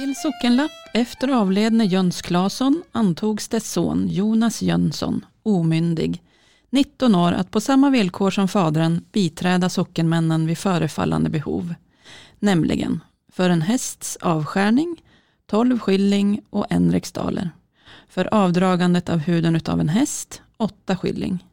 Till sockenlapp efter avledne Jöns Claesson antogs dess son Jonas Jönsson, omyndig, 19 år att på samma villkor som fadern biträda sockenmännen vid förefallande behov, nämligen för en hästs avskärning, 12 skilling och en riksdaler. För avdragandet av huden av en häst, 8 skilling.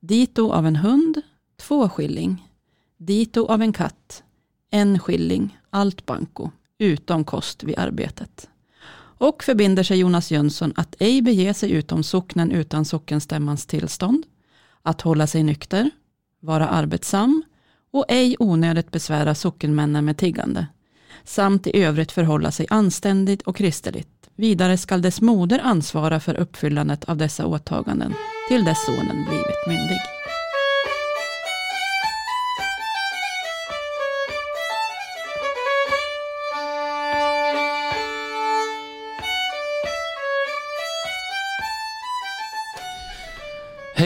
Dito av en hund, 2 skilling. Dito av en katt, en skilling, allt banko, utom kost vid arbetet. Och förbinder sig Jonas Jönsson att ej bege sig utom socknen utan sockenstämmans tillstånd, att hålla sig nykter, vara arbetsam och ej onödigt besvära sockenmännen med tiggande, samt i övrigt förhålla sig anständigt och kristeligt. Vidare skall dess moder ansvara för uppfyllandet av dessa åtaganden till dess sonen blivit myndig.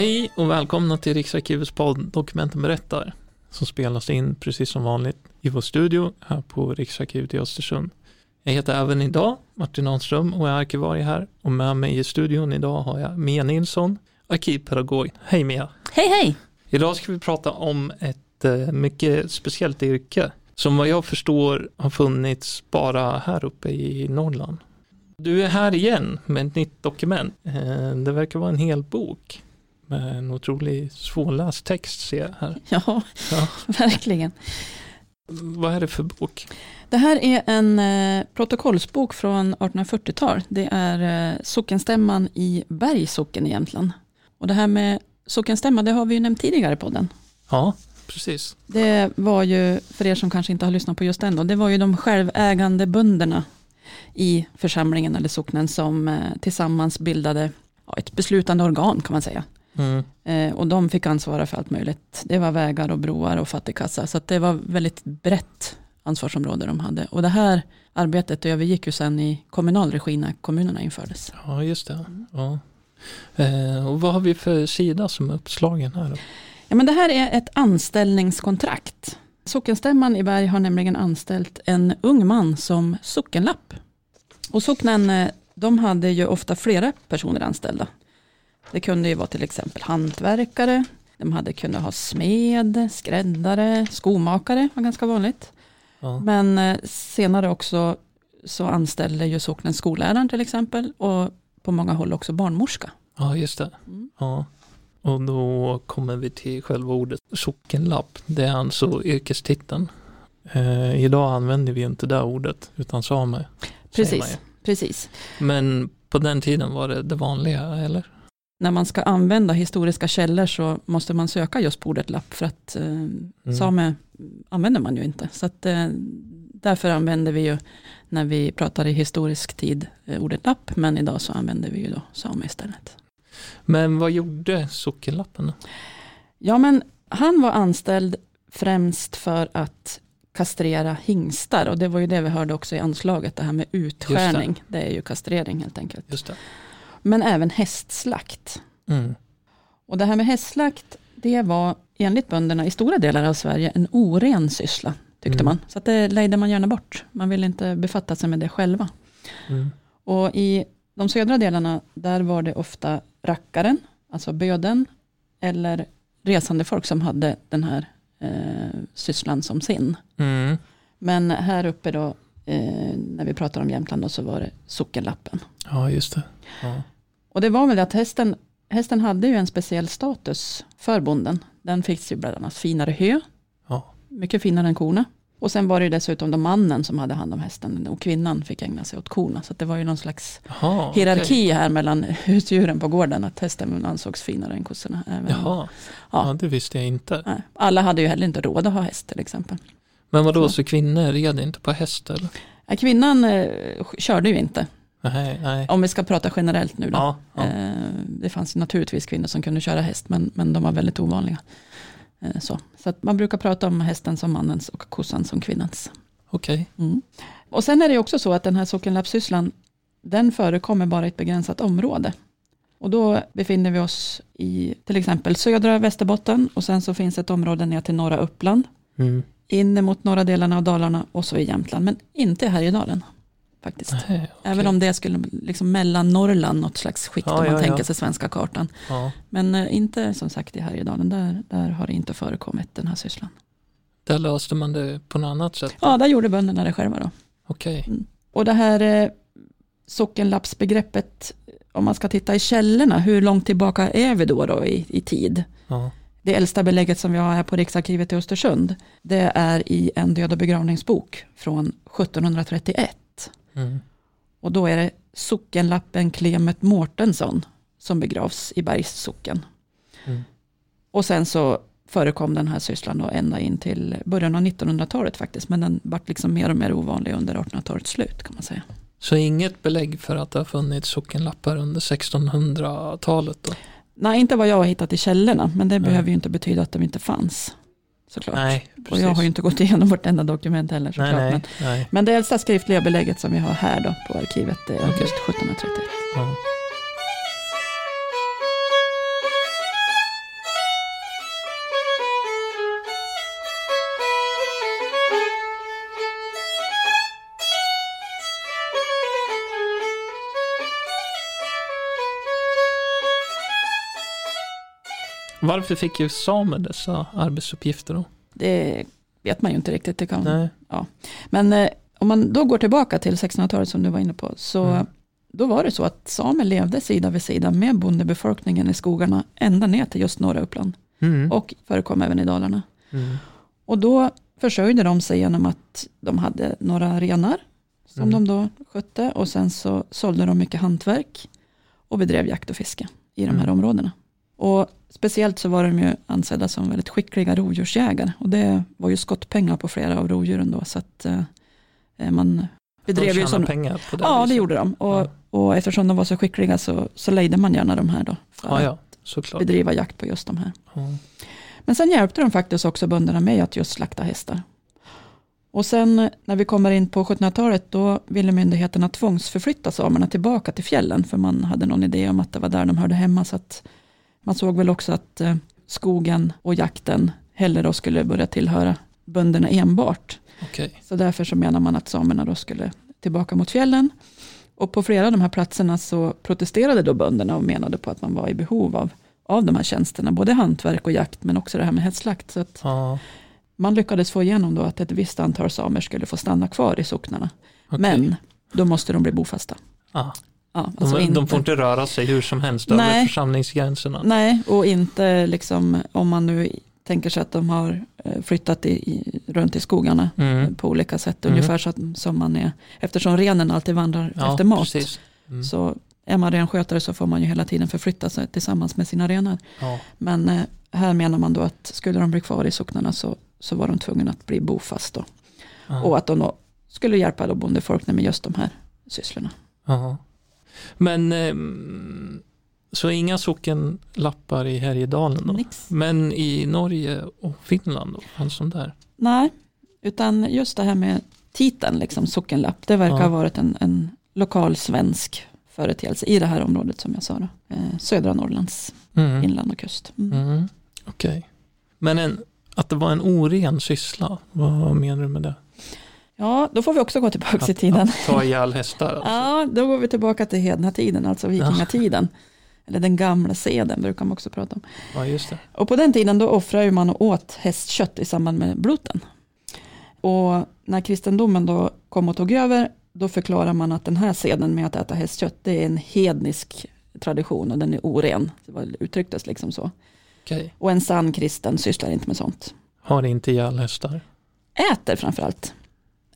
Hej och välkomna till Riksarkivets podd Dokumenten berättar som spelas in precis som vanligt i vår studio här på Riksarkivet i Östersund. Jag heter även idag Martin Ahnström och är arkivarie här och med mig i studion idag har jag Mia Nilsson, arkivpedagog. Hej Mia! Hej hej! Idag ska vi prata om ett eh, mycket speciellt yrke som vad jag förstår har funnits bara här uppe i Norrland. Du är här igen med ett nytt dokument. Eh, det verkar vara en hel bok med en otroligt svårläst text ser jag här. Ja, Ja. verkligen. Vad är det för bok? Det här är en eh, protokollsbok från 1840-tal. Det är eh, sockenstämman i Bergs socken i Jämtland. Och det här med sockenstämma, det har vi ju nämnt tidigare i podden. Ja, precis. Det var ju, för er som kanske inte har lyssnat på just den då, det var ju de självägande bönderna i församlingen eller socknen som eh, tillsammans bildade ja, ett beslutande organ kan man säga. Mm. Eh, och de fick ansvara för allt möjligt. Det var vägar och broar och fattigkassa. Så det var väldigt brett ansvarsområde de hade. Och det här arbetet övergick ju sen i kommunal regi när kommunerna infördes. Ja, just det. Ja. Eh, och vad har vi för sida som är uppslagen här? Då? Ja, men det här är ett anställningskontrakt. Sockenstämman i Berg har nämligen anställt en ung man som sockenlapp. Och socknen, eh, de hade ju ofta flera personer anställda. Det kunde ju vara till exempel hantverkare, de hade kunnat ha smed, skräddare, skomakare var ganska vanligt. Ja. Men eh, senare också så anställde ju socknen skolläraren till exempel och på många håll också barnmorska. ja, just det. Mm. Ja. Och då kommer vi till själva ordet sockenlapp. Det är alltså yrkestiteln. Eh, idag använder vi inte det ordet utan same. Precis, precis. Men på den tiden var det det vanliga, eller? När man ska använda historiska källor så måste man söka just på ordet lapp för att eh, same använder man ju inte. Så att, eh, därför använder vi ju när vi pratar i historisk tid eh, ordet lapp men idag så använder vi ju då same istället. Men vad gjorde sockenlappen? Ja men han var anställd främst för att kastrera hingstar och det var ju det vi hörde också i anslaget, det här med utskärning. Det. är ju kastrering helt enkelt. Just det. Men även hästslakt. Mm. Och det här med hästslakt, det var enligt bönderna i stora delar av Sverige en oren syssla, tyckte Mm. man. Så att det lejde man gärna bort. Man ville inte befatta sig med det själva. Mm. Och i de södra delarna, där var det ofta rackaren, alltså böden, eller resande folk som hade den här eh, sysslan som sin. Mm. Men här uppe då, eh, när vi pratar om Jämtland, då, så var det sockenlappen. Ja, just det. Ja. Och det var väl att hästen, hästen hade ju en speciell status för bonden. Den fick ju bland annat finare hö, Ja. mycket finare än korna. Och sen var det ju dessutom då mannen som hade hand om hästen och kvinnan fick ägna sig åt korna. Så det var ju någon slags Jaha, hierarki okej. här mellan husdjuren på gården. Att hästen ansågs finare än kossorna. Även, Jaha, Ja. ja. det visste jag inte. Alla hade ju heller inte råd att ha häst till exempel. Men vad då Så. så kvinnor red inte på häst eller? Kvinnan eh, körde ju inte, Nej, nej. om vi ska prata generellt nu då. Ja, ja. Eh, det fanns naturligtvis kvinnor som kunde köra häst, men, men de var väldigt ovanliga. Eh, så så man brukar prata om hästen som mannens och kossan som kvinnans. okej. Mm. Och sen är det också så att den här sockenlappsysslan, den förekommer bara i ett begränsat område. Och då befinner vi oss i till exempel södra Västerbotten och sen så finns ett område ner till norra Uppland, Mm. in mot norra delarna av Dalarna och så i Jämtland, men inte i Härjedalen. Faktiskt. Nej, okej. Även om det skulle liksom mellan Norrland, något slags skikt Ja, om man ja, tänker ja. sig svenska kartan. Men eh, inte som sagt i Härjedalen, där, där har det inte förekommit den här sysslan. Där löste man det på något annat sätt? Ja, där gjorde bönderna det själva då. Okej. Och det här eh, sockenlappsbegreppet, om man ska titta i källorna, hur långt tillbaka är vi då, då i, i tid? Det äldsta belägget som vi har här på Riksarkivet i Östersund, det är i en död och begravningsbok från 1731. Mm. Och då är det sockenlappen Clement Mårtensson som begravs i Bergs socken. Mm. Och sen så förekom den här sysslan då ända in till början av 1900-talet faktiskt. Men den vart liksom mer och mer ovanlig under 1800-talets slut kan man säga. Så inget belägg för att det har funnits sockenlappar under 1600-talet då? Nej, inte vad jag har hittat i källorna, men det Nej. behöver ju inte betyda att de inte fanns. Såklart. Nej, och jag har ju inte gått igenom vartenda dokument heller nej, såklart. nej, Men, nej. men det äldsta skriftliga belägget som vi har här då på arkivet är Okej. just 1731. Ja. Varför fick ju samer dessa arbetsuppgifter då? Det vet man ju inte riktigt. Det kan, Nej. Men eh, om man då går tillbaka till 1600-talet som du var inne på, så Mm. då var det så att samer levde sida vid sida med bondebefolkningen i skogarna ända ner till just norra Uppland Mm. och förekom även i Dalarna. Mm. Och då försörjde de sig genom att de hade några renar som Mm. de då skötte och sen så sålde de mycket hantverk och bedrev jakt och fiske i de här Mm. områdena. Och speciellt så var de ju ansedda som väldigt skickliga rovdjursjägare och det var ju skottpengar på flera av rovdjuren då så att eh, man bedrev de ju sån, pengar på det Ja, det viset. gjorde de. Och, Ja. och eftersom de var så skickliga så, så lejde man gärna de här då. För Ja, att ja, såklart. bedriva jakt på just de här. Ja. Men sen hjälpte de faktiskt också bönderna med att just slakta hästar. Och sen när vi kommer in på 1700-talet då ville myndigheterna tvångsförflytta samerna tillbaka till fjällen. För man hade någon idé om att det var där de hörde hemma. Så att man såg väl också att eh, skogen och jakten hellre då skulle börja tillhöra bönderna enbart. Okej. Så därför så menar man att samerna då skulle tillbaka mot fjällen. Och på flera av de här platserna så protesterade då bönderna och menade på att man var i behov av, av de här tjänsterna. Både hantverk och jakt men också det här med hästslakt. Så att Ja, man lyckades få igenom då att ett visst antal samer skulle få stanna kvar i socknarna. okej. Men då måste de bli bofasta. Ah, Ja, de, alltså de får inte röra sig hur som helst över Nej. församlingsgränserna. Nej, och inte liksom om man nu tänker sig att de har eh, flyttat i, i, runt i skogarna Mm. på olika sätt. Mm. Ungefär så att, som man är, eftersom renen alltid vandrar Ja, efter mat. Mm. Så är man renskötare så får man ju hela tiden förflytta sig tillsammans med sina renar. Ja. Men eh, här menar man då att skulle de bli kvar i socknarna så, så var de tvungna att bli bofast då. Och att de då skulle hjälpa då bondefolkna med just de här sysslorna. Ja. Men ehm, så inga sockenlappar i Härjedalen då? Nix. Men i Norge och Finland? Fanns de där? Nej, utan just det här med titeln, liksom sockenlapp, det verkar Ja. ha varit en, en lokal svensk företeelse i det här området som jag sa då. Eh, södra Norrlands Mm. inland och kust. Mm. Mm. Okej. Men en, att det var en oren syssla, vad menar du med det? Ja, då får vi också gå tillbaka Att, tiden. att ta ihjäl hästar alltså? Ja, då går vi tillbaka till hedna tiden, alltså vikingatiden. Eller den gamla seden brukar man också prata om. Ja, just det. Och på den tiden då offrade man och åt hästkött i samband med bloten. Och när kristendomen då kom och tog över, då förklarar man att den här seden med att äta hästkött, det är en hednisk tradition och den är oren. Det uttrycktes liksom så. Okej. Och en sann kristen sysslar inte med sånt. Har inte ihjäl hästar? Äter framförallt.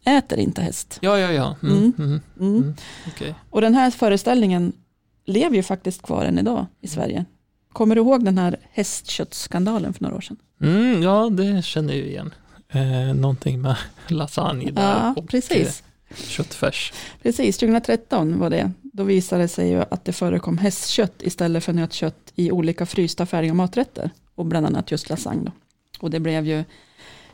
Äter inte häst. Ja, ja, ja. Mm. Mm. Mm. Mm. Mm. Okej. Och den här föreställningen lever ju faktiskt kvar än idag i Sverige. Kommer du ihåg den här hästköttsskandalen för några år sedan? Mm, ja, det känner jag igen. Eh, någonting med lasagne där Ja, och precis. eh, köttfärs. Precis, 2013 var det. Då visade det sig ju att det förekom hästkött istället för nötkött i olika frysta och maträtter. Och bland annat just lasagne. Då. Och det blev ju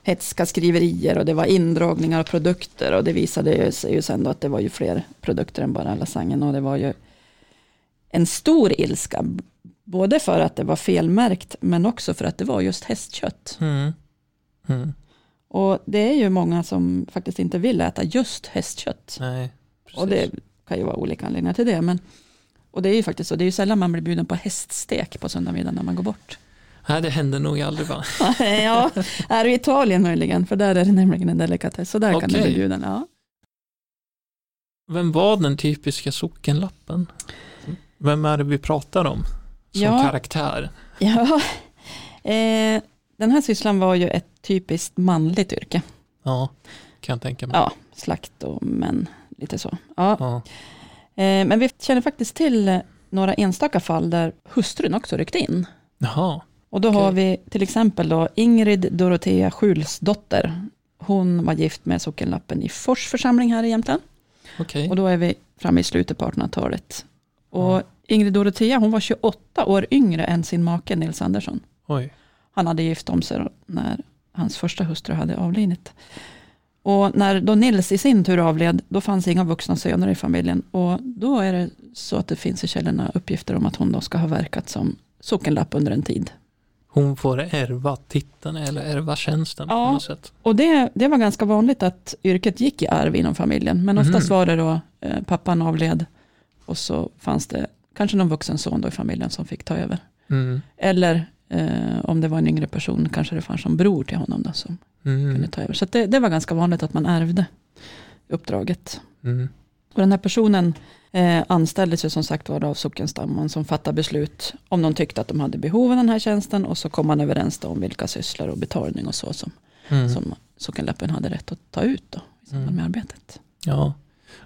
hetska skriverier och det var indragningar av produkter och det visade sig ju sen då att det var ju fler produkter än bara lasagnen och det var ju en stor ilska. Både för att det var felmärkt men också för att det var just hästkött. Mm. Mm. Och det är ju många som faktiskt inte vill äta just hästkött. Nej, Och det kan ju vara olika anledningar till det. Men, och det är ju faktiskt så, det är ju sällan man blir bjuden på häststek på söndagsmiddag när man går bort. Nej, det händer nog aldrig va? ja, är i Italien möjligen, för där är det nämligen en delikatess. Så där Okej. kan det bli bjuden. Ja. Vem var den typiska sockenlappen? Vem är det vi pratar om som Ja. karaktär? Ja, eh, den här sysslan var ju ett typiskt manligt yrke. Ja, kan jag tänka mig. Ja, slakt och män, lite så. Ja. Ja. Eh, men vi känner faktiskt till några enstaka fall där hustrun också ryckte in. Jaha, Och då Okej. har vi till exempel då Ingrid Dorotea Skjulsdotter. Hon var gift med sockenlappen i Fors församling här i Jämtland. okej. Och då är vi framme i slutet på 1800-talet. Och Ja. Ingrid Dorotea hon var 28 år yngre än sin make Nils Andersson. Oj. Han hade gift om sig när hans första hustru hade avlidit. Och när då Nils i sin tur avled, då fanns inga vuxna söner i familjen. Och då är det så att det finns i källorna uppgifter om att hon då ska ha verkat som sockenlapp under en tid. Hon får ärva titeln eller ärva tjänsten Ja. på något sätt. Och det, det var ganska vanligt att yrket gick i arv inom familjen. Men oftast Mhm. var det då eh, pappan avled och så fanns det kanske någon vuxen son då i familjen som fick ta över. Mm. Eller eh, om det var en yngre person kanske det fanns en bror till honom då som kunde Mm. ta över. Så det, det var ganska vanligt att man ärvde uppdraget. Och den här personen eh, anställdes ju som sagt var av sockenstammen som fattade beslut om de tyckte att de hade behov av den här tjänsten och så kom man överens om vilka sysslor och betalning och så som, Mm. som sockenlappen hade rätt att ta ut då, i samband Mm. med arbetet. Ja.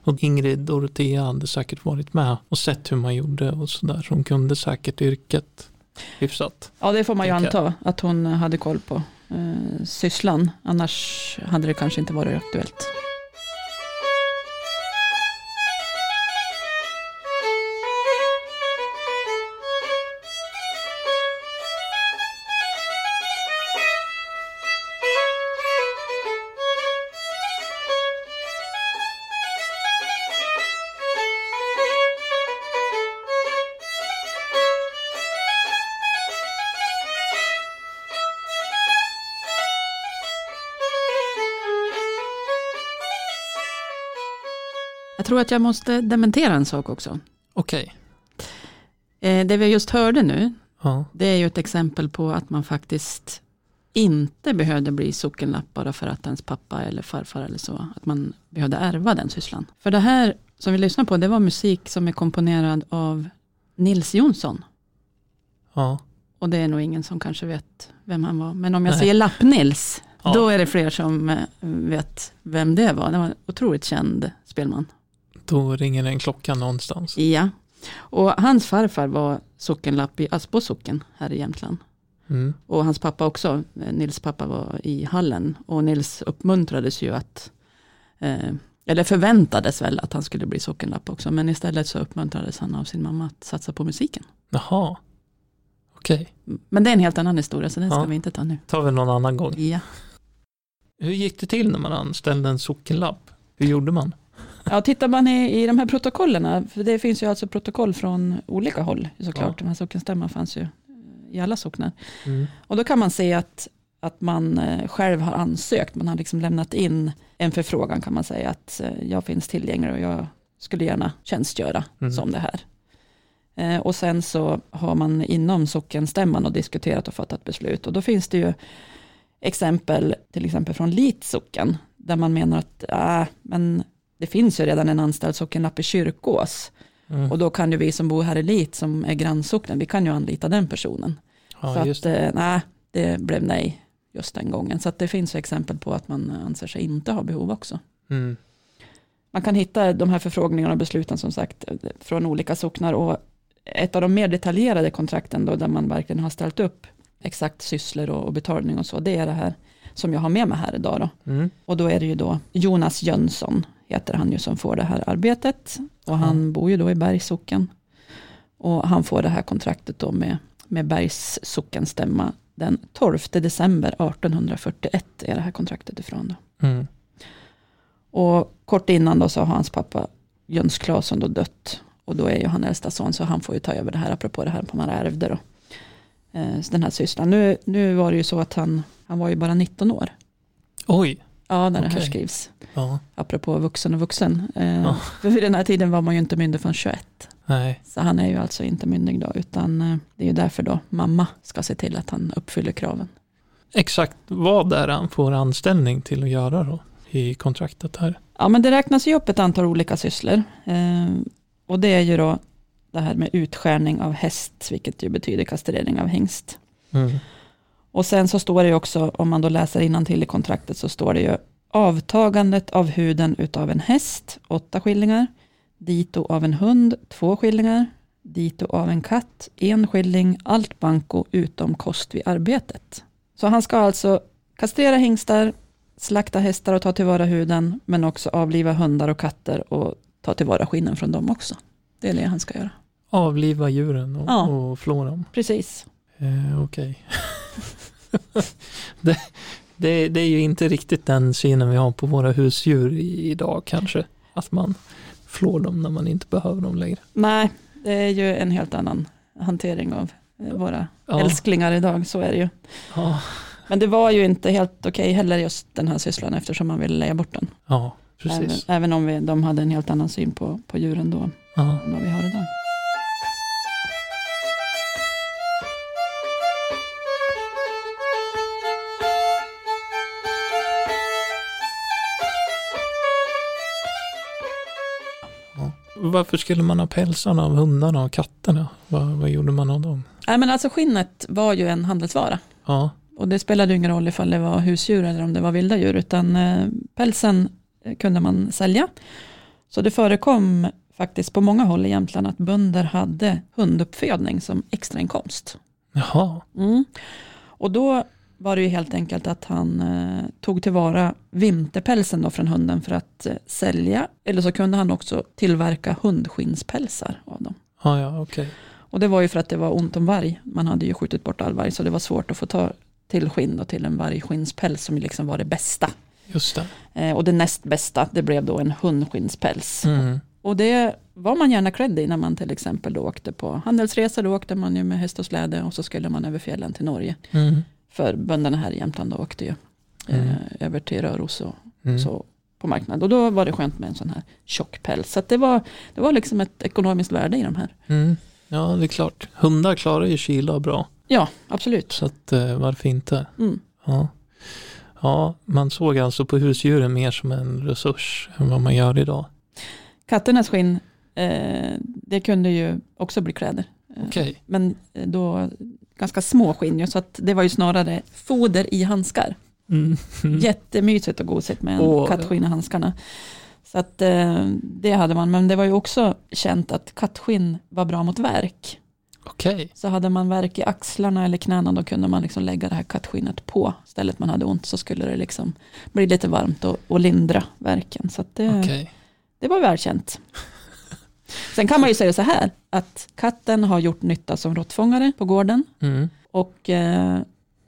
Och Ingrid Dorotea hade säkert varit med och sett hur man gjorde och sådär. Så hon kunde säkert yrket hyfsat. Ja det får man ju anta att hon hade koll på eh, sysslan. Annars hade det kanske inte varit aktuellt. Tror att jag måste dementera en sak också. Okej. Eh, det vi just hörde nu, Ja. det är ju ett exempel på att man faktiskt inte behövde bli sockenlapp bara för att ens pappa eller farfar eller så, att man behövde ärva den sysslan. För det här som vi lyssnar på, det var musik som är komponerad av Nils Jonsson. Ja. Och det är nog ingen som kanske vet vem han var. Men om jag Nej. säger Lapp-Nils, Ja. då är det fler som eh, vet vem det var. Det var en otroligt känd spelman. Då ringer en klocka någonstans. Ja, och hans farfar var sockenlapp i Aspo socken här i Jämtland. Mm. Och hans pappa också, Nils pappa var i hallen. Och Nils uppmuntrades ju att, eh, eller förväntades väl att han skulle bli sockenlapp också. Men istället så uppmuntrades han av sin mamma att satsa på musiken. Jaha. Okej, Men det är en helt annan historia så den ska Ja. vi inte ta nu. tar vi någon annan gång. Ja. Hur gick det till när man anställde en sockenlapp? Hur gjorde man? Ja, tittar man i, i de här protokollerna, för det finns ju alltså protokoll från olika håll såklart. Ja. De här sockenstämmorna fanns ju i alla socknar. Mm. Och då kan man se att, att man eh, själv har ansökt, man har liksom lämnat in en förfrågan kan man säga att eh, jag finns tillgänglig och jag skulle gärna tjänstgöra Mm. som det här. Eh, Och sen så har man inom sockenstämman och diskuterat och fattat beslut och då finns det ju exempel till exempel från Lit socken där man menar att äh, men det finns ju redan en anställd sockenlapp i Kyrkås Mm. och då kan ju vi som bor här i Lit som är grannsocknen, vi kan ju anlita den personen. Ja, så att, det. eh, nej, det blev nej just den gången. Så att det finns ju exempel på att man anser sig inte ha behov också. Mm. Man kan hitta de här förfrågningarna och besluten som sagt från olika socknar och ett av de mer detaljerade kontrakten då där man verkligen har ställt upp exakt sysslor och, och betalning och så, det är det här som jag har med mig här idag då. Mm. Och då är det ju då Jonas Jönsson heter han ju som får det här arbetet och han bor ju då i Bergssocken. Och han får det här kontraktet då med, med Bergs sockenstämma den 12 december 1841 är det här kontraktet ifrån då. Mm. Och kort innan då så har hans pappa Jöns Claesson då dött. Och då är ju han äldsta son så han får ju ta över det här apropå det här på man ärvde då. Eh, den här sysslan. Nu, nu var det ju så att han, han var ju bara 19 år. Oj, Ja, när det här skrivs. Ja, Apropå vuxen och vuxen. Eh, Ja. För vid den här tiden var man ju inte myndig från 21. nej. Så han är ju alltså inte myndig då, utan eh, det är ju därför då mamma ska se till att han uppfyller kraven. Exakt vad är han får anställning till att göra då i kontraktet här? Ja, men det räknas ju upp ett antal olika sysslor. Eh, och det är ju då det här med utskärning av häst, vilket ju betyder kastrering av hingst. Mm. Och sen så står det ju också, om man då läser till i kontraktet, så står det ju avtagandet av huden utav en häst, åtta skillingar, dito av en hund, två skillingar, dito av en katt, en skilling, allt banko utom kost vid arbetet. Så han ska alltså kastrera hingstar, slakta hästar och ta tillvara huden, men också avliva hundar och katter och ta tillvara skinnen från dem också. Det är det han ska göra. Avliva djuren och, Ja. och flå dem. Precis. Eh, Okej. det, det, det är ju inte riktigt den synen vi har på våra husdjur idag kanske. Att man flår dem när man inte behöver dem längre. Nej, det är ju en helt annan hantering av eh, våra Ja. älsklingar idag, så är det ju. Ja, Men det var ju inte helt okej heller just den här sysslan eftersom man ville leja bort den. ja Även, precis. även om vi, de hade en helt annan syn på, på djuren då än vad vi har idag. Varför skulle man ha pälsarna av hundarna och katterna? Vad, vad gjorde man av dem? Nej, men alltså skinnet var ju en handelsvara. Ja, Och det spelade ingen roll ifall det var husdjur eller om det var vilda djur, utan eh, pälsen eh, kunde man sälja. Så det förekom faktiskt på många håll i Jämtland att bönder hade hunduppfödning som extrainkomst. jaha. Mm. Och då var det ju helt enkelt att han eh, tog tillvara vinterpälsen då från hunden för att eh, sälja, eller så kunde han också tillverka hundskinnspälsar av dem. Ja, ja, okej. Och det var ju för att det var ont om varg. Man hade ju skjutit bort all varg så det var svårt att få ta till skinn och till en vargskinnspäls som liksom var det bästa. Just det. Eh, och det näst bästa det blev då en hundskinspäls. Mm. Och det var man gärna cred i när man till exempel då åkte på handelsresor. Då åkte man ju med häst och släde och så skulle man över fjällen till Norge. Mm. För bönderna här i Jämtland åkte ju Mm. eh, över till Röros och Mm. så på marknad. Och då var det skönt med en sån här tjock päls. Så det, var, det var liksom ett ekonomiskt värde i de här. Mm. Ja, det är klart. Hundar klarar ju kyla bra. Ja, absolut. Så att eh, varför inte? Mm. Ja. ja, man såg alltså på husdjuren mer som en resurs än vad man gör idag. Katternas skinn, eh, det kunde ju också bli kläder. Eh, Okej. Men eh, då ganska små skinn så att det var ju snarare foder i handskar. Mm. Mm. Jättemysigt och gosigt med Åh, kattskinn i handskarna. Så att eh, det hade man, men det var ju också känt att kattskinn var bra mot värk. Okej. Så hade man värk i axlarna eller knäna då kunde man liksom lägga det här kattskinnet på stället man hade ont så skulle det liksom bli lite varmt och, och lindra värken. Så det, Okej. det var välkänt. Sen kan man ju säga så här att katten har gjort nytta som råttfångare på gården Mm. och eh,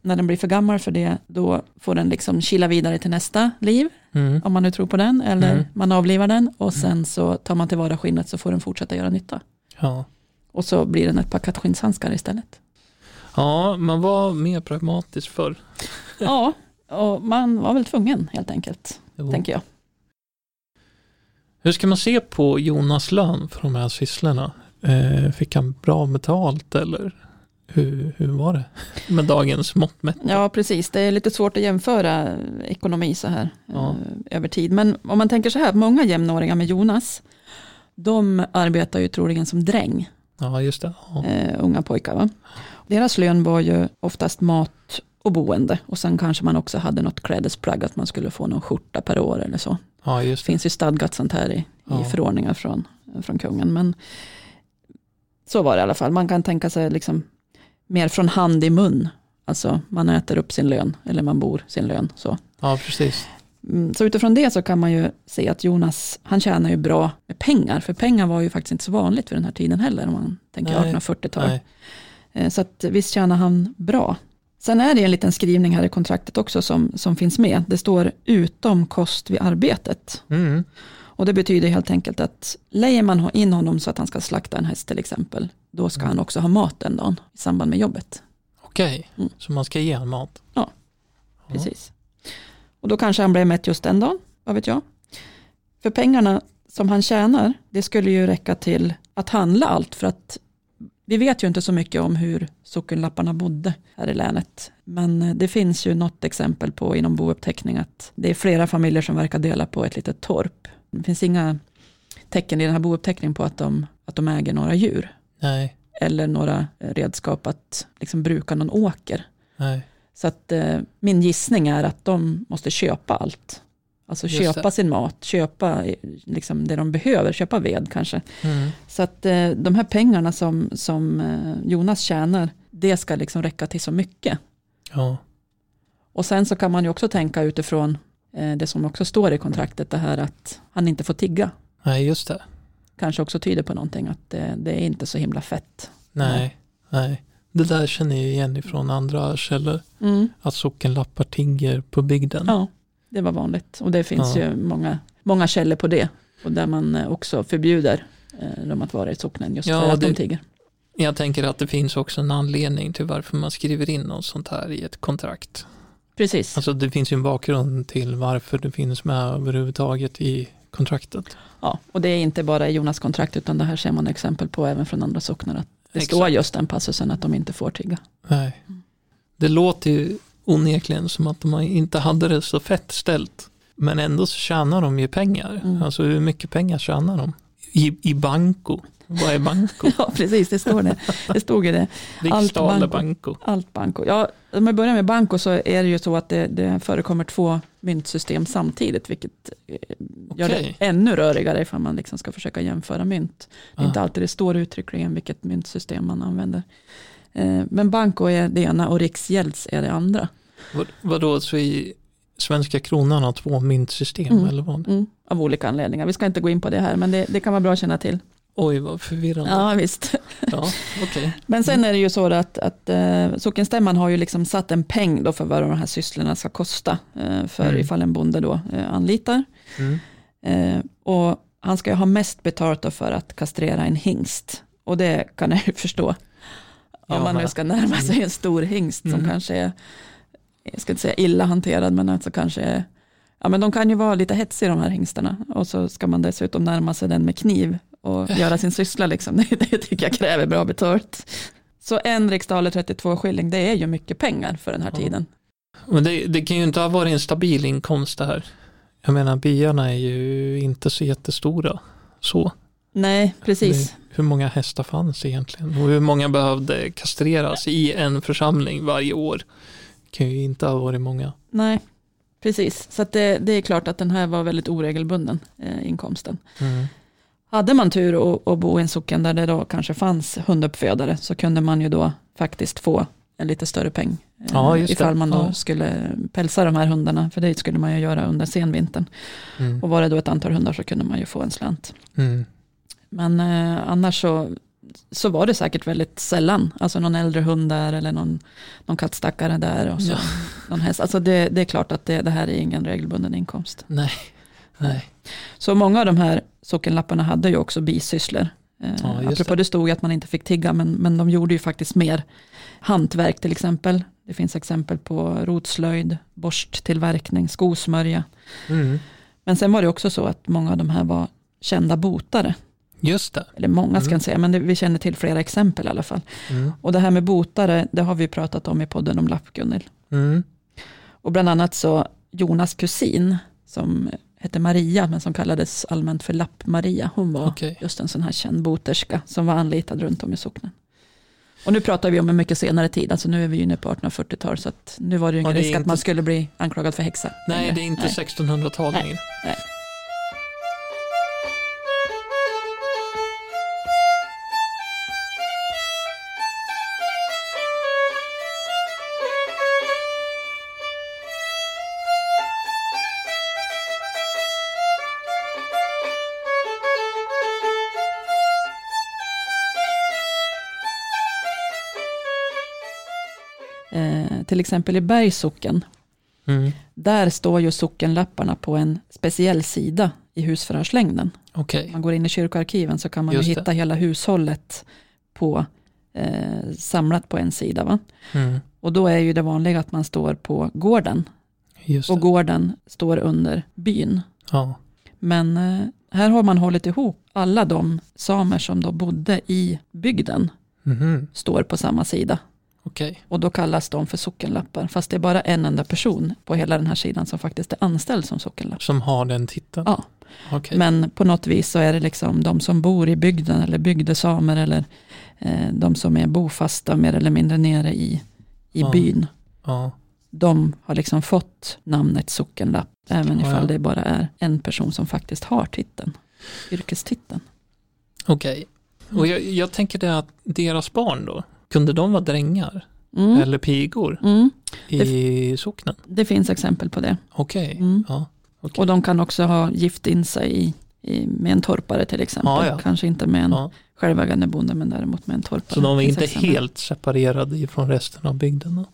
när den blir för gammal för det då får den liksom kila vidare till nästa liv Mm. om man nu tror på den eller Mm. man avlivar den och sen så tar man tillvara skinnet så får den fortsätta göra nytta. Ja. Och så blir den ett par kattskinshandskar istället. ja, man var mer pragmatisk förr. Ja, och man var väl tvungen helt enkelt, Jo. tänker jag. Hur ska man se på Jonas lön för de här sysslorna? Eh, fick han bra betalt eller hur, hur var det? Med dagens mått mätt. Ja, precis. Det är lite svårt att jämföra ekonomi så här Ja. eh, över tid. Men om man tänker så här, många jämnåriga med Jonas, de arbetar ju troligen som dräng, Ja, just det. Ja. eh, unga pojkar. Va? Deras lön var ju oftast mat och boende och sen kanske man också hade något klädesplagg, att man skulle få någon skjorta per år eller så. ja, Det finns ju stadgat sånt här i, i Ja. förordningar från, från kungen. Men så var det i alla fall. Man kan tänka sig liksom mer från hand i mun. Alltså man äter upp sin lön eller man bor sin lön. Så. Ja, precis. Mm, så utifrån det så kan man ju se att Jonas, han tjänar ju bra med pengar. För pengar var ju faktiskt inte så vanligt för den här tiden heller. Om man tänker Nej, 1840-tal. Nej. Eh, Så att visst tjänar han bra. Sen är det en liten skrivning här i kontraktet också som, som finns med. Det står utom kost vid arbetet. Mm. Och det betyder helt enkelt att lejer man in honom så att han ska slakta en häst till exempel, då ska Mm. han också ha mat den dagen i samband med jobbet. Okej, Mm. så man ska ge han mat? Ja, Ja. Precis. Och då kanske han blev mätt just den dagen, vad vet jag. För pengarna som han tjänar, det skulle ju räcka till att handla allt för att vi vet ju inte så mycket om hur sockenlapparna bodde här i länet. Men eh, det finns ju något exempel på inom bouppteckning att det är flera familjer som verkar dela på ett litet torp. Det finns inga tecken i den här bouppteckningen på att de, att de äger några djur. Nej, Eller några eh, redskap att liksom bruka någon åker. nej. Så att eh, min gissning är att de måste köpa allt. Alltså Just köpa det. sin mat, köpa eh, liksom det de behöver, köpa ved kanske. Mm. Så att eh, de här pengarna som, som eh, Jonas tjänar, det ska liksom räcka till så mycket. Ja, Och sen så kan man ju också tänka utifrån det som också står i kontraktet, det här att han inte får tigga. nej just det. Kanske också tyder på någonting, att det, det är inte så himla fett. Nej, nej. Det där känner jag igen ifrån andra källor. Att sockenlappar tigger på bygden. Ja, det var vanligt. Och det finns Ja. ju många, många källor på det. Och där man eh, också förbjuder eh, dem att vara i socknen just Ja, för att det- de tigger. Jag tänker att det finns också en anledning till varför man skriver in något sånt här i ett kontrakt. Precis. Alltså det finns ju en bakgrund till varför det finns med överhuvudtaget i kontraktet. Ja, och det är inte bara i Jonas kontrakt utan det här ser man exempel på även från andra socknar. Att det Exakt. står just den passusen att de inte får tigga. Nej. Det låter ju onekligen som att de inte hade det så fett ställt. Men ändå så tjänar de ju pengar. Mm. Alltså hur mycket pengar tjänar de? I, i banco. Vad är banco? Ja, precis, det står det. Det stod ju det. Riksdal banco. banco. Allt banko. Ja, om vi börjar med banko så är det ju så att det, det förekommer två myntsystem samtidigt, vilket eh, gör det ännu rörigare ifall man liksom ska försöka jämföra mynt. Det är Ah. inte alltid det står uttryckligen vilket myntsystem man använder. Eh, Men banko är det ena och riksgälds är det andra. Vad, vadå, så i svenska kronan har två myntsystem Mm. eller vad? Mm, av olika anledningar. Vi ska inte gå in på det här, men det, det kan vara bra att känna till. Oj, vad förvirrande. Ja, visst. Ja, okej. Men sen är det ju så att, att eh, sockenstämman har ju liksom satt en peng då för vad de här sysslorna ska kosta eh, för Mm. ifall en bonde då eh, anlitar. Mm. Eh, och han ska ju ha mest betalt då för att kastrera en hingst. Och det kan jag ju förstå. Om Jag man nu ska närma sig en stor hingst som Mm. kanske är, jag ska inte säga illa hanterad, men alltså kanske ja men de kan ju vara lite hetsiga de här hingstarna. Och så ska man dessutom närma sig den med kniv och göra sin syssla liksom. Det, det tycker jag kräver bra betalt. Så en riksdaler 32 skilling, det är ju mycket pengar för den här Ja. tiden. Men det, det kan ju inte ha varit en stabil inkomst det här. Jag menar byarna är ju inte så jättestora. Så. Nej, precis. Hur många hästar fanns egentligen? Och hur många behövde kastreras i en församling varje år? Kan ju inte ha varit många. Nej, precis. Så det, det är klart att den här var väldigt oregelbunden, eh, inkomsten. Mm. Hade man tur och, och bo i en socken där det då kanske fanns hunduppfödare så kunde man ju då faktiskt få en lite större peng. eh, Ja, ifall man då Ja. skulle pälsa de här hundarna, för det skulle man ju göra under senvintern. Mm. Och var det då ett antal hundar så kunde man ju få en slant. Mm. Men eh, annars så, så var det säkert väldigt sällan, alltså någon äldre hund där eller någon, någon kattstackare där och så Ja. någon häst. Alltså det, det är klart att det, det här är ingen regelbunden inkomst. Nej. Nej. Så många av de här sockenlapparna hade ju också bisysslor. Eh, Ja, apropå det. det stod ju att man inte fick tigga, men, men de gjorde ju faktiskt mer hantverk till exempel. Det finns exempel på rotslöjd, borsttillverkning, skosmörja. Mm. Men sen var det också så att många av de här var kända botare. Just det. Eller många ska Mm. säga, men det, vi känner till flera exempel i alla fall. Mm. Och det här med botare, det har vi pratat om i podden om lapp, Gunnil. Mm. Och bland annat så Jonas kusin, som hette Maria, men som kallades allmänt för Lapp-Maria. Hon var Okej. just en sån här känd boterska som var anlitad runt om i socknen. Och nu pratar vi om en mycket senare tid, alltså nu är vi inne på 1840-tal, så att nu var det ju ingen risk att inte- man skulle bli anklagad för häxa. Nej, det är inte Nej. 1600-tal Nej. längre. Till exempel i Bergssocken, Mm. där står ju sockenlapparna på en speciell sida i husförhörslängden. Okej. Om man går in i kyrkoarkiven så kan man ju det. hitta hela hushållet på, eh, samlat på en sida. Va? Mm. Och då är ju det vanliga att man står på gården och gården står under byn. Ja. Men eh, här har man hållit ihop alla de samer som då bodde i bygden Mhm. står på samma sida. Okej. Och då kallas de för sockenlappar. Fast det är bara en enda person på hela den här sidan som faktiskt är anställd som sockenlapp. Som har den titeln? Ja. Okej. Men på något vis så är det liksom de som bor i bygden eller bygdesamer eller eh, de som är bofasta mer eller mindre nere i, i Ja. byn. Ja. De har liksom fått namnet sockenlapp. Även Ja, ifall det bara är en person som faktiskt har titeln. Yrkestiteln. Okej. Och jag, jag tänker det att deras barn då, kunde de vara drängar Mm. eller pigor Mm. i socknen? Det finns exempel på det. Okej. Mm. Ja. okej. Och de kan också ha gift in sig i, i, med en torpare till exempel. Ja, ja. Kanske inte med en Ja. självägande bonde men däremot med en torpare. Så de är inte exempel. helt separerade ifrån resten av bygden? då?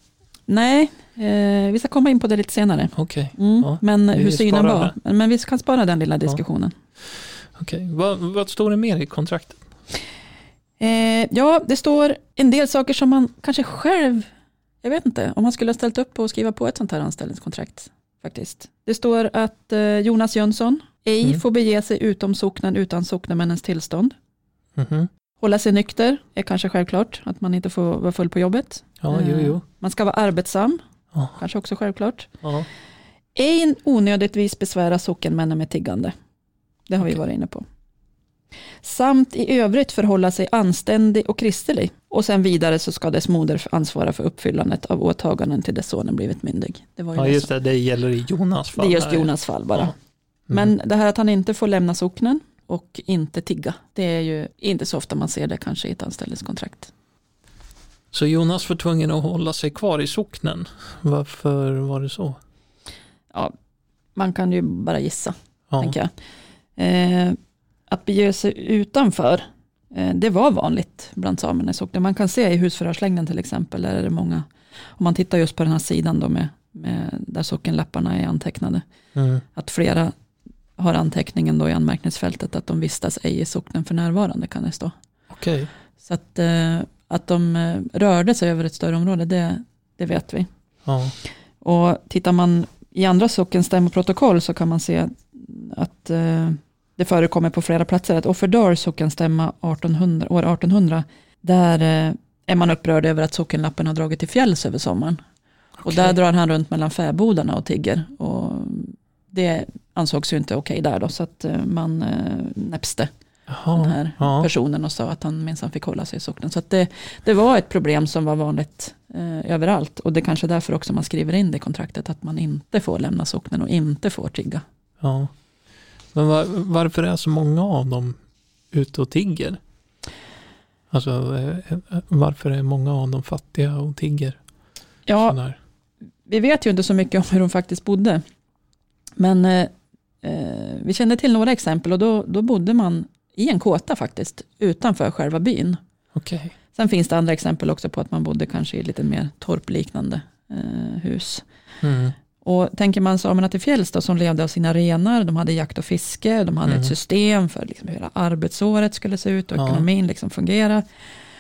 Nej, eh, vi ska komma in på det lite senare. Okej. Mm. Men hur synen var. det. Men, men vi kan spara den lilla diskussionen. Okej. Vad, vad står det mer i kontraktet? Eh, ja, det står en del saker som man kanske själv, jag vet inte, om man skulle ha ställt upp och skriva på ett sånt här anställningskontrakt. faktiskt. Det står att eh, Jonas Jönsson ej Mm. får bege sig utom socknen utan socknemännens tillstånd. Mhm. Hålla sig nykter är kanske självklart, att man inte får vara full på jobbet. Ja, jo, jo. Man ska vara arbetsam, Ja. kanske också självklart. Ja. Ej onödigtvis besvära sockenmännen med tiggande. Det har vi Okej. varit inne på. Samt i övrigt förhålla sig anständig och kristelig. Och sen vidare så ska dess moder ansvara för uppfyllandet av åtaganden till dess sonen blivit myndig. Det var ju ja, just det. Det gäller i Jonas fall. det är just. Jonas fall bara. Ja. Mm. Men det här att han inte får lämna socknen och inte tigga. Det är ju inte så ofta man ser det kanske i ett anställningskontrakt. Så Jonas var tvungen att hålla sig kvar i socknen. Varför var det så? Ja, man kan ju bara gissa. Ja. tänker jag. Eh, att bege sig utanför, eh, det var vanligt bland samerna i socknen. Man kan se i husförhörslängden till exempel, där är det många, om man tittar just på den här sidan då med, med där sockenlapparna är antecknade, Mm. att flera har anteckningen då i anmärkningsfältet att de vistas ej i socknen för närvarande kan det stå. Okej. Så att, eh, att de eh, rörde sig över ett större område, det, det vet vi. Ja. Och tittar man i andra sockenstämmoprotokoll så kan man se att det förekommer på flera platser att Offerdals sockenstämma 1800, år 1800, där eh, är man upprörd över att sockenlappen har dragit till fjälls över sommaren. Och Okej. där drar han runt mellan fäbodarna och tigger. Och det ansågs ju inte okej där då, så att eh, man eh, näpste den Jaha. här Ja. personen och sa att han minsann fick hålla sig i socknen. Så att det, det var ett problem som var vanligt eh, överallt. Och det är kanske därför också man skriver in det i kontraktet att man inte får lämna socknen och inte får tigga. ja. Men var, varför är så många av dem ute och tigger? Alltså eh, varför är många av dem fattiga och tigger? Ja, Sådär. vi vet ju inte så mycket om hur de faktiskt bodde. Men eh, eh, vi känner till några exempel och då, då bodde man i en kåta faktiskt, utanför själva byn. Okej. Sen finns det andra exempel också på att man bodde kanske i lite mer torpliknande eh, hus. Mm. Och tänker man samerna till fjälls då, som levde av sina renar, de hade jakt och fiske, de hade Mm. ett system för liksom hur arbetsåret skulle se ut och Ja. ekonomin liksom fungera.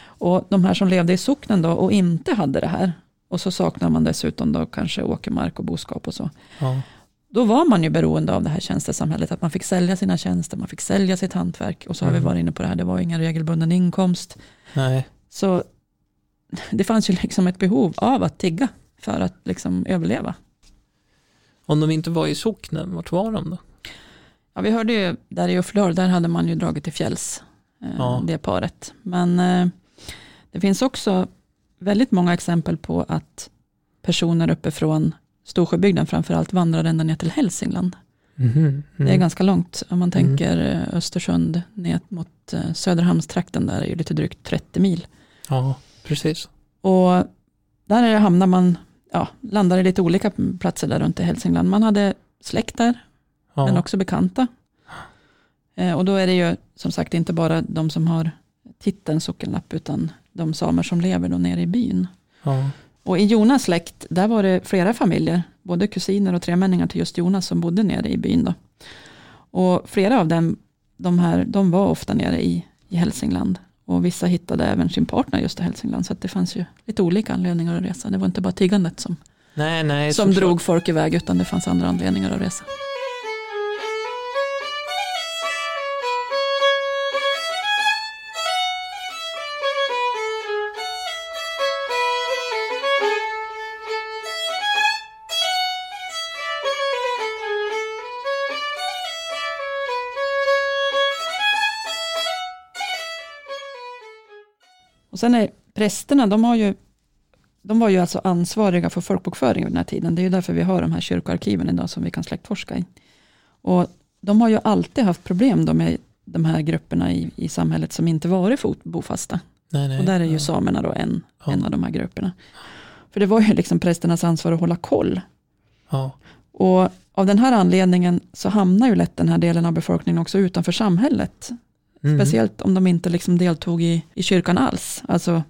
Och de här som levde i socknen då och inte hade det här, och så saknar man dessutom då kanske åkermark och boskap och så. Ja. Då var man ju beroende av det här tjänstesamhället, att man fick sälja sina tjänster, man fick sälja sitt hantverk. Och så har Mm. vi varit inne på det här, det var ingen regelbunden inkomst. Nej. Så det fanns ju liksom ett behov av att tigga för att liksom överleva. Om de inte var i socknen, vart var de då? Ja, vi hörde ju där i Ufflör, där hade man ju dragit till fjälls, eh, Ja. det paret. Men eh, det finns också väldigt många exempel på att personer uppifrån Storsjöbygden framförallt vandrar ända ner till Hälsingland. Mhm. Mm. Det är ganska långt, om man Mm. tänker eh, Östersund ner mot Söderhamnstrakten, där är ju lite drygt 30 mil. Ja, precis. Och där hamnar man, ja, landar i lite olika platser där runt i Hälsingland. Man hade släkt där, Ja. men också bekanta. Eh, och då är det ju som sagt inte bara de som har titeln sockenlapp, utan de samer som lever då nere i byn. Ja. Och i Jonas släkt, där var det flera familjer, både kusiner och tremänningar till just Jonas som bodde nere i byn. Då. Och flera av dem, de, här, de var ofta nere i, i Hälsingland. Och vissa hittade även sin partner just i Hälsingland. Så det fanns ju lite olika anledningar att resa. Det var inte bara tiggandet som, Nej, nej. som drog folk iväg utan det fanns andra anledningar att resa. Och sen är prästerna, de, har ju, de var ju alltså ansvariga för folkbokföring vid den här tiden. Det är ju därför vi har de här kyrkoarkiven idag som vi kan släktforska i. Och de har ju alltid haft problem då med de här grupperna i, i samhället som inte varit bofasta. Nej, nej. Och där är ju ja. samerna då en, Ja. en av de här grupperna. För det var ju liksom prästernas ansvar att hålla koll. Ja. Och av den här anledningen så hamnar ju lätt den här delen av befolkningen också utanför samhället. Mm. Speciellt om de inte liksom deltog i, i kyrkan alls. Alltså,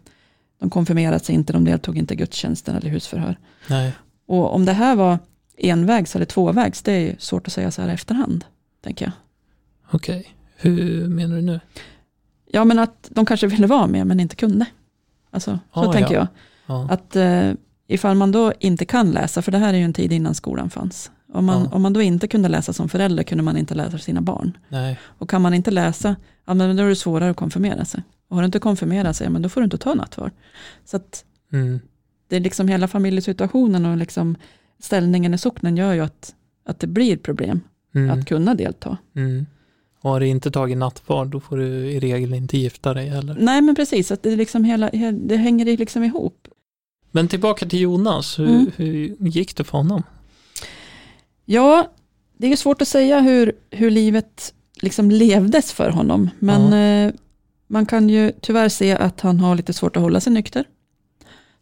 de konfirmerade sig inte, de deltog inte i gudstjänsten eller husförhör. Nej. Och om det här var envägs eller tvåvägs, det är ju svårt att säga så här i efterhand. Tänker jag. Okej. Hur menar du nu? Ja, men att de kanske ville vara med men inte kunde. Alltså, så Ah, tänker ja. jag. Ja. Att eh, ifall man då inte kan läsa, för det här är ju en tid innan skolan fanns. Om man, Ja. om man då inte kunde läsa som förälder kunde man inte läsa för sina barn. Nej. Och kan man inte läsa, ja, men då är det svårare att konfirmera sig. Och har du inte konfirmerat sig, ja, men då får du inte ta nattvard. Så att Mm. det är liksom hela familjesituationen och liksom ställningen i socknen gör ju att, att det blir problem Mm. att kunna delta. Mm. Och har du inte tagit nattvard då får du i regel inte gifta dig heller. Nej men precis, att det, är liksom hela, he- det hänger liksom ihop. Men tillbaka till Jonas, hur, Mm. hur gick det för honom? Ja, det är ju svårt att säga hur, hur livet liksom levdes för honom. Men eh, man kan ju tyvärr se att han har lite svårt att hålla sig nykter.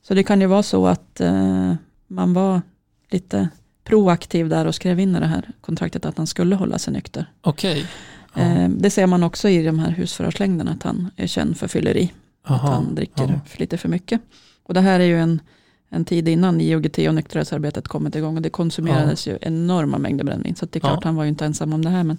Så det kan ju vara så att eh, man var lite proaktiv där och skrev in i det här kontraktet att han skulle hålla sig nykter. Okej. Ja. Eh, det ser man också i de här husförhörslängderna att han är känd för fylleri. Att Aha. han dricker Ja. för lite för mycket. Och det här är ju en, en tid innan IOGT och nykterhetsarbetet kommit igång och det konsumerades ju enorma mängder brännvin. Så det är klart, Ja. han var ju inte ensam om det här. Men,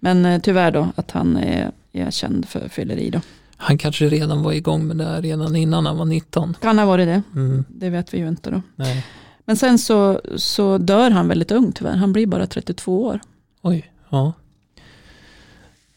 men eh, tyvärr då att han är, är känd för fylleri då. Han kanske redan var igång med det här redan innan han var 19. Kan ha varit det, Mm. det vet vi ju inte då. Nej. Men sen så, så dör han väldigt ung tyvärr, han blir bara 32 år. Oj, ja.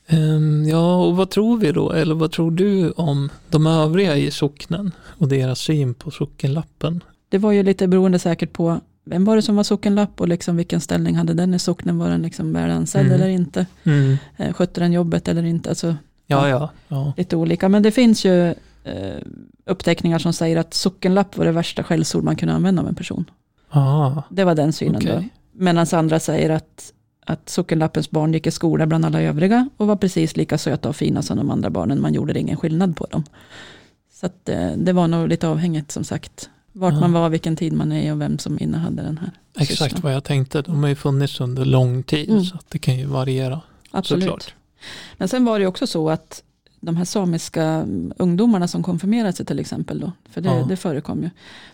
Ehm, ja, och vad tror vi då? Eller vad tror du om de övriga i socknen och deras syn på sockenlappen? Det var ju lite beroende säkert på vem var det som var sockenlapp och liksom vilken ställning hade den i socknen, var den liksom väl ansedd Mm. eller inte? Mm. Eh, Skötte den jobbet eller inte? Alltså, Ja, ja, ja. lite olika. Men det finns ju eh, uppteckningar som säger att sockenlapp var det värsta skällsord man kunde använda om en person. Ah, Det var den synen okej. då. Medan andra säger att, att sockenlappens barn gick i skola bland alla övriga och var precis lika söta och fina som de andra barnen. Man gjorde ingen skillnad på dem. Så att, eh, det var nog lite avhängigt som sagt. Vart Ja. man var, vilken tid man är och vem som innehade den här. Exakt sysslan. vad jag tänkte. De har ju funnits under lång tid Mm. så att det kan ju variera Absolut. såklart. Men sen var det också så att de här samiska mm, ungdomarna som konfirmerade sig till exempel då, för det, Ja. det förekom ju,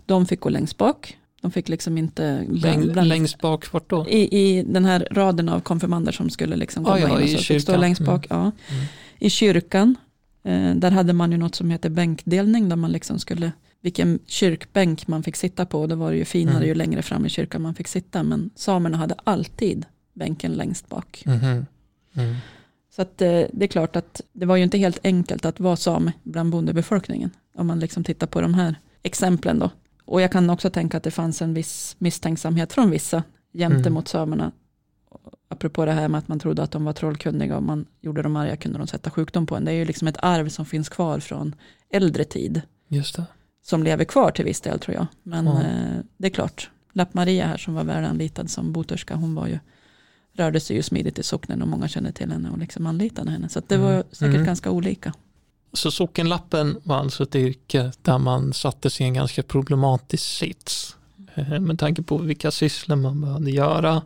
de fick gå längst bak. De fick liksom inte Läng, bland- längst bak, vart då? i, i den här raden av konfirmander som skulle liksom komma Ah, ja, in och så fick stå längst bak. Ja. Mm. I kyrkan, eh, där hade man ju något som heter bänkdelning där man liksom skulle, vilken kyrkbänk man fick sitta på, då var det ju finare Mm. ju längre fram i kyrkan man fick sitta, men samerna hade alltid bänken längst bak. Mhm. Mm. Så att, eh, det är klart att det var ju inte helt enkelt att vara same bland bondebefolkningen. Om man liksom tittar på de här exemplen då. Och jag kan också tänka att det fanns en viss misstänksamhet från vissa gentemot Mm. samerna. Apropå det här med att man trodde att de var trollkunniga och man gjorde dem arga kunde de sätta sjukdom på en. Det är ju liksom ett arv som finns kvar från äldre tid. Just det. Som lever kvar till viss del tror jag. Men Ja. eh, det är klart, Lapp-Maria här som var väl anlitad som boterska, hon var ju rörde sig ju smidigt i socknen och många kände till henne och liksom anlitade henne. Så det Mm. var säkert Mm. ganska olika. Så sockenlappen var alltså ett yrke där man sattes i en ganska problematisk sits. eh, Med tanke på vilka sysslor man behövde göra.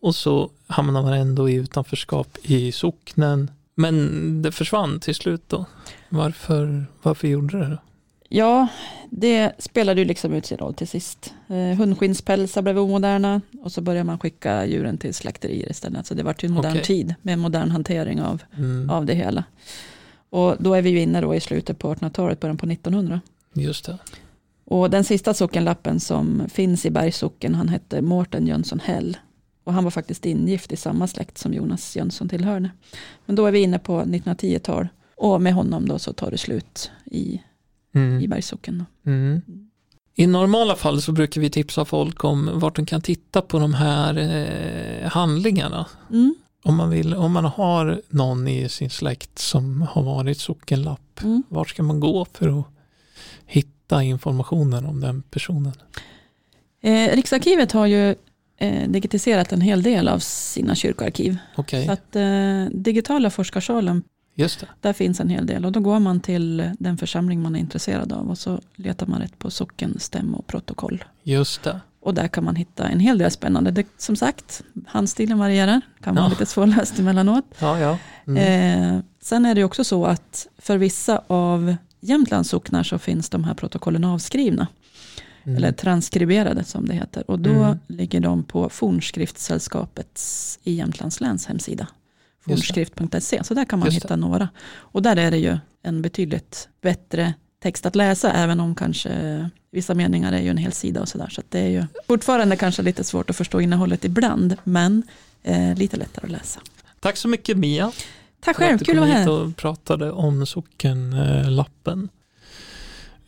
Och så hamnade man ändå i utanförskap i socknen. Men det försvann till slut då. Varför, varför gjorde det då? Ja, det spelade ju liksom ut sin roll till sist. Eh, hundskinnspälsar blev omoderna och så började man skicka djuren till slakterier istället. Så det var ju en modern Okej. tid med modern hantering av, Mm, av det hela. Och då är vi ju inne då i slutet på 1800-talet, början på 1900. Just det. Och den sista sockenlappen som finns i Bergssocken, han hette Mårten Jönsson Hell. Och han var faktiskt ingift i samma släkt som Jonas Jönsson tillhörde. Men då är vi inne på 1910-tal. Och med honom då så tar det slut i, Mm. i Bergssocken. Mm. I normala fall så brukar vi tipsa folk om vart de kan titta på de här eh, handlingarna. Mm. Om man, vill, om man har någon i sin släkt som har varit sockenlapp, Mm. vart ska man gå för att hitta informationen om den personen? Eh, Riksarkivet har ju eh, digitiserat en hel del av sina kyrkoarkiv. Okej, Så att eh, digitala forskarsalen, där finns en hel del. Och då går man till den församling man är intresserad av och så letar man rätt på socken, stäm och protokoll. Just det. Och där kan man hitta en hel del spännande. Det, som sagt, handstilen varierar, kan vara Ja. lite svårläst emellanåt. Ja, ja. Mm. Eh, sen är det också så att för vissa av Jämtlands socknar så finns de här protokollen avskrivna. Mm. Eller transkriberade som det heter. Och då Mm. ligger de på Fornskriftsällskapets i Jämtlands läns hemsida. Fornskrift.se. Så där kan man Just det. hitta några. Och där är det ju en betydligt bättre text att läsa. Även om kanske vissa meningar är ju en hel sida och sådär. Så att det är ju fortfarande kanske lite svårt att förstå innehållet ibland. Men eh, lite lättare att läsa. Tack så mycket Mia. Tack själv, kul att vara här. och pratade om sockenlappen.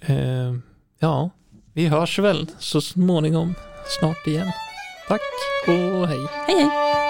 Eh, ja, vi hörs väl så småningom snart igen. Tack och hej. Hej hej.